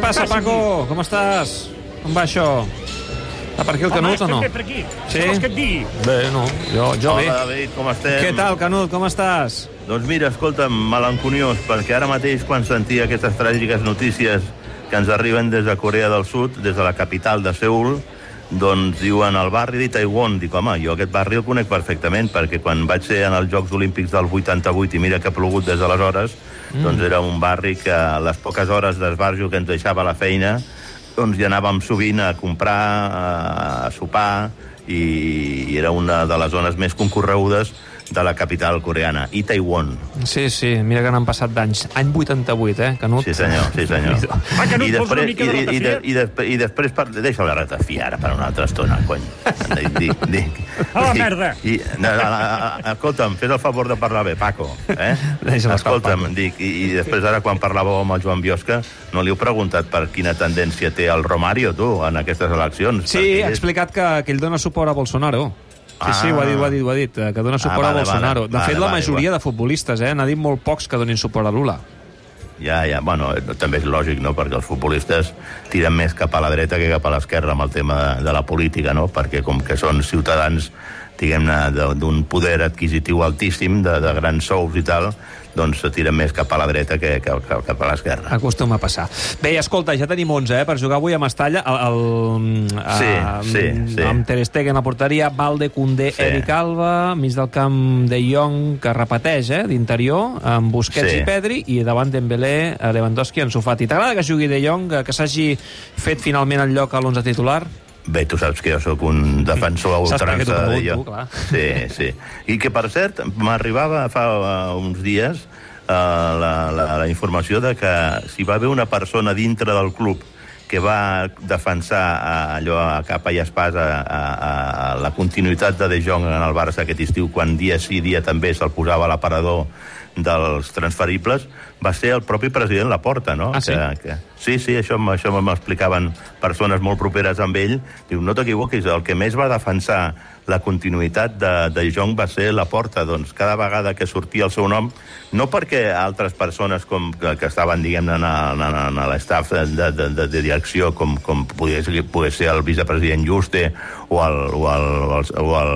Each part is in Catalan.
passa, Paco? Com estàs? Com va això? Està per aquí el Canut o no? per aquí. Sí? Què vols que et digui? Bé, no. Jo, jo bé. Hola, David, com estem? Què tal, Canut? Com estàs? Doncs mira, escolta'm, melanconiós, perquè ara mateix, quan sentia aquestes tràgiques notícies que ens arriben des de Corea del Sud, des de la capital de Seul, doncs diuen el barri de Taiwan. Dic, home, jo aquest barri el conec perfectament, perquè quan vaig ser en els Jocs Olímpics del 88, i mira que ha plogut des d'aleshores, mm. doncs era un barri que a les poques hores d'esbarjo que ens deixava la feina, doncs hi anàvem sovint a comprar, a sopar, i, i era una de les zones més concorregudes de la capital coreana, i Taiwan. Sí, sí, mira que n'han passat d'anys. Any 88, eh, Canut? Sí, senyor, sí, senyor. Va, Canut, I vols una després, mica de i, i, i, ratafia? i, després, i després deixa la ratafia ara per una altra estona, cony. Dic, dic, dic, A la merda. I, no, no, no, escolta'm, fes el favor de parlar bé, Paco. Eh? Escolta'm, Paco. dic, i, i després ara quan parlàveu amb el Joan Biosca, no li heu preguntat per quina tendència té el Romario, tu, en aquestes eleccions? Sí, ha explicat que, que ell dona suport a Bolsonaro. Sí, sí, Ah. ho ha dit, ho ha dit, ho ha dit, eh, que dona suport Ah, a vale, Bolsonaro. vale, de fet, vale, la vale, majoria de futbolistes, eh, n'ha dit molt pocs que donin suport a Lula. Ja, ja, bueno, també és lògic, no?, perquè els futbolistes tiren més cap a la dreta que cap a l'esquerra amb el tema de, de la política, no?, perquè com que són ciutadans, diguem-ne, d'un poder adquisitiu altíssim, de, de grans sous i tal, doncs se tiren més cap a la dreta que, que, que cap a l'esquerra. Acostuma a passar. Bé, escolta, ja tenim 11, eh, per jugar avui a Mestalla. El, el, Sí, sí, sí. Amb Ter Stegen a porteria, Valde, Condé, Sí. Eric Alba, mig del camp de Jong, que repeteix, eh, d'interior, amb Busquets Sí. i Pedri, i davant Dembélé, eh, Lewandowski, Ansu Fati. T'agrada que jugui de Jong, que, que s'hagi fet finalment el lloc a l'11 titular? Bé, tu saps que jo sóc un defensor a ultrança de clar. Sí, sí. I que, per cert, m'arribava fa uh, uns dies uh, la, la, la informació de que si va haver una persona dintre del club que va defensar uh, allò a capa i espàs a, a, a la continuïtat de De Jong en el Barça aquest estiu, quan dia sí, dia també se'l posava a l'aparador dels transferibles, va ser el propi president Laporta, no? Ah, sí? Que, que, sí, sí, això, això m'explicaven persones molt properes amb ell. Diu, no t'equivoquis, el que més va defensar la continuïtat de, de Jong va ser la porta. Doncs cada vegada que sortia el seu nom, no perquè altres persones com, que, que estaven, diguem-ne, en, en, en, en l'estaf de, de, de, de direcció, com, com pogués, pogués ser el vicepresident Juste o el, o el, o el, o el,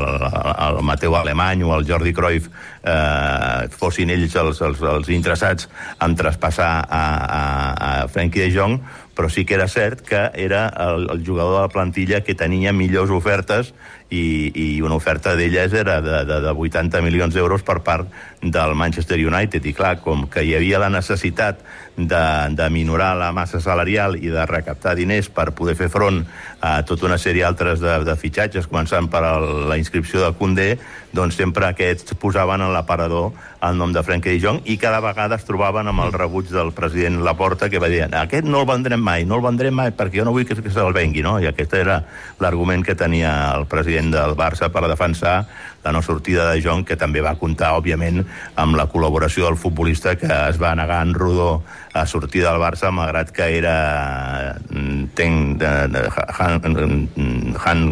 el Mateu Alemany o el Jordi Cruyff, eh, fossin ells els, els, els interessats en traspassar a, a, a Frenkie de Jong, però sí que era cert que era el, el jugador de la plantilla que tenia millors ofertes i, i una oferta d'elles era de, de, de 80 milions d'euros per part del Manchester United. I clar, com que hi havia la necessitat de, de minorar la massa salarial i de recaptar diners per poder fer front a tota una sèrie altres de, de fitxatges, començant per la inscripció de Condé, doncs sempre aquests posaven en l'aparador el nom de Frenkie de Jong i cada vegada es trobaven amb el rebuig del president Laporta que va dir aquest no el vendrem mai, no el vendrem mai perquè jo no vull que, se'l vengui, no? I aquest era l'argument que tenia el president del Barça per defensar la no sortida de Jong, que també va comptar, òbviament, amb la col·laboració del futbolista que es va negar en rodó a sortir del Barça, malgrat que era mm, Ten, Han, mm, Han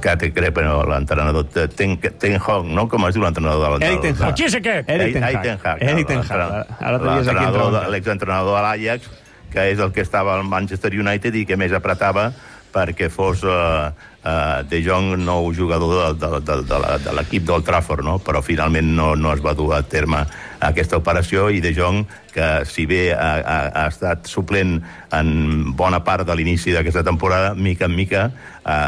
Kate, crec, però l'entrenador Ten, Ten Hong, no? Com es diu l'entrenador del... Eric Ten Hag. Qui és aquest? Eric Ten Hag. Eric Ten Hag. Hag. Ara t'havies aquí de- L'exentrenador de l'Ajax, que és el que estava al Manchester United i que més apretava perquè fos uh, uh, De Jong nou jugador de, de, de, de, de l'equip d'Old Trafford, no? però finalment no, no es va dur a terme aquesta operació i De Jong, que si bé ha, ha, ha estat suplent en bona part de l'inici d'aquesta temporada, mica en mica, a,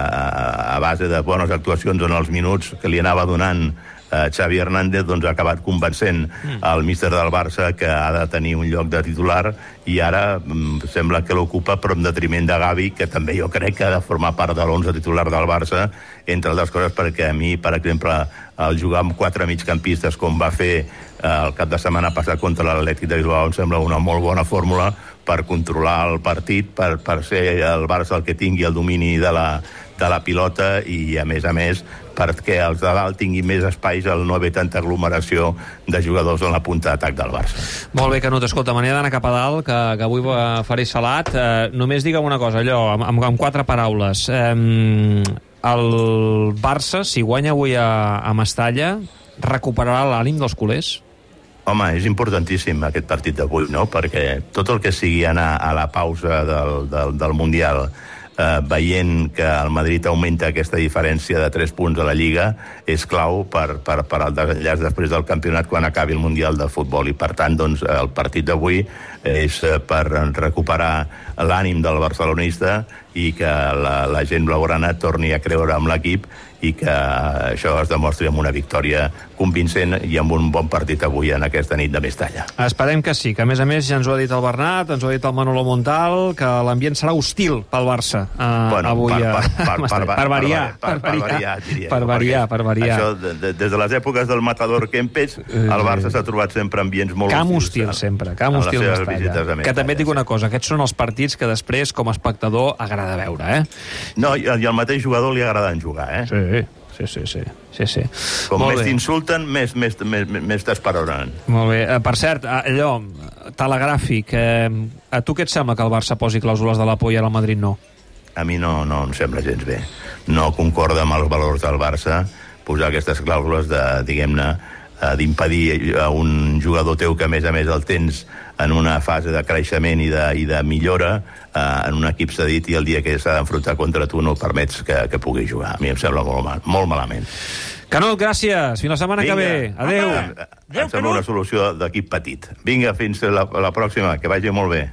a base de bones actuacions en els minuts que li anava donant eh, Xavi Hernández doncs, ha acabat convencent mm. el míster del Barça que ha de tenir un lloc de titular i ara mm, sembla que l'ocupa però en detriment de Gavi, que també jo crec que ha de formar part de l'11 titular del Barça, entre altres coses perquè a mi, per exemple, el jugar amb quatre migcampistes com va fer el cap de setmana passat contra l'Atlètic de Bilbao em sembla una molt bona fórmula per controlar el partit, per, per ser el Barça el que tingui el domini de la, de la pilota i, a més a més, perquè els de dalt tinguin més espais al no haver tanta aglomeració de jugadors en la punta d'atac del Barça. Molt bé, Canut, escolta, n'he d'anar cap a dalt, que, que avui va- faré salat. Eh, només digue'm una cosa, allò, amb, amb quatre paraules. Eh, el Barça, si guanya avui a, a Mestalla, recuperarà l'ànim dels culers? Home, és importantíssim aquest partit d'avui, no? Perquè tot el que sigui anar a la pausa del, del, del Mundial eh, veient que el Madrid augmenta aquesta diferència de 3 punts a la Lliga és clau per, per, per al desenllaç després del campionat quan acabi el Mundial de Futbol i per tant doncs, el partit d'avui és per recuperar l'ànim del barcelonista i que la, la gent blaugrana torni a creure amb l'equip i que això es demostri amb una victòria convincent i amb un bon partit avui en aquesta nit de Mestalla. Esperem que sí, que a més a més ja ens ho ha dit el Bernat, ens ho ha dit el Manolo Montal, que l'ambient serà hostil pel Barça uh, bueno, avui per, a... per, per, per, per, variar, per, variar, diria, per variar, per variar. Això, de, de, des de les èpoques del matador Kempes, el Barça s'ha trobat sempre ambients molt camp hostils. hostil, sempre, camp hostil Mestalla. Que també et dic una cosa, aquests són els partits que després, com a espectador, agrada veure, eh? No, i, i al mateix jugador li agrada jugar, eh? Sí, sí, sí, sí. sí, sí. Com Molt més t'insulten, més, més, més, més t'esperonen. Molt bé. Eh, per cert, eh, allò, telegràfic, eh, a tu què et sembla que el Barça posi clàusules de l'apo i ara el Madrid no? A mi no, no em sembla gens bé. No concorda amb els valors del Barça posar aquestes clàusules de, diguem-ne, eh, d'impedir a un jugador teu que, a més a més, el tens en una fase de creixement i de, i de millora eh, en un equip cedit i el dia que s'ha d'enfrontar contra tu no permets que, que pugui jugar. A mi em sembla molt, mal, molt malament. Canut, gràcies. Fins la setmana que ve. Adéu. Em, em sembla una solució d'equip petit. Vinga, fins la, la pròxima. Que vagi molt bé.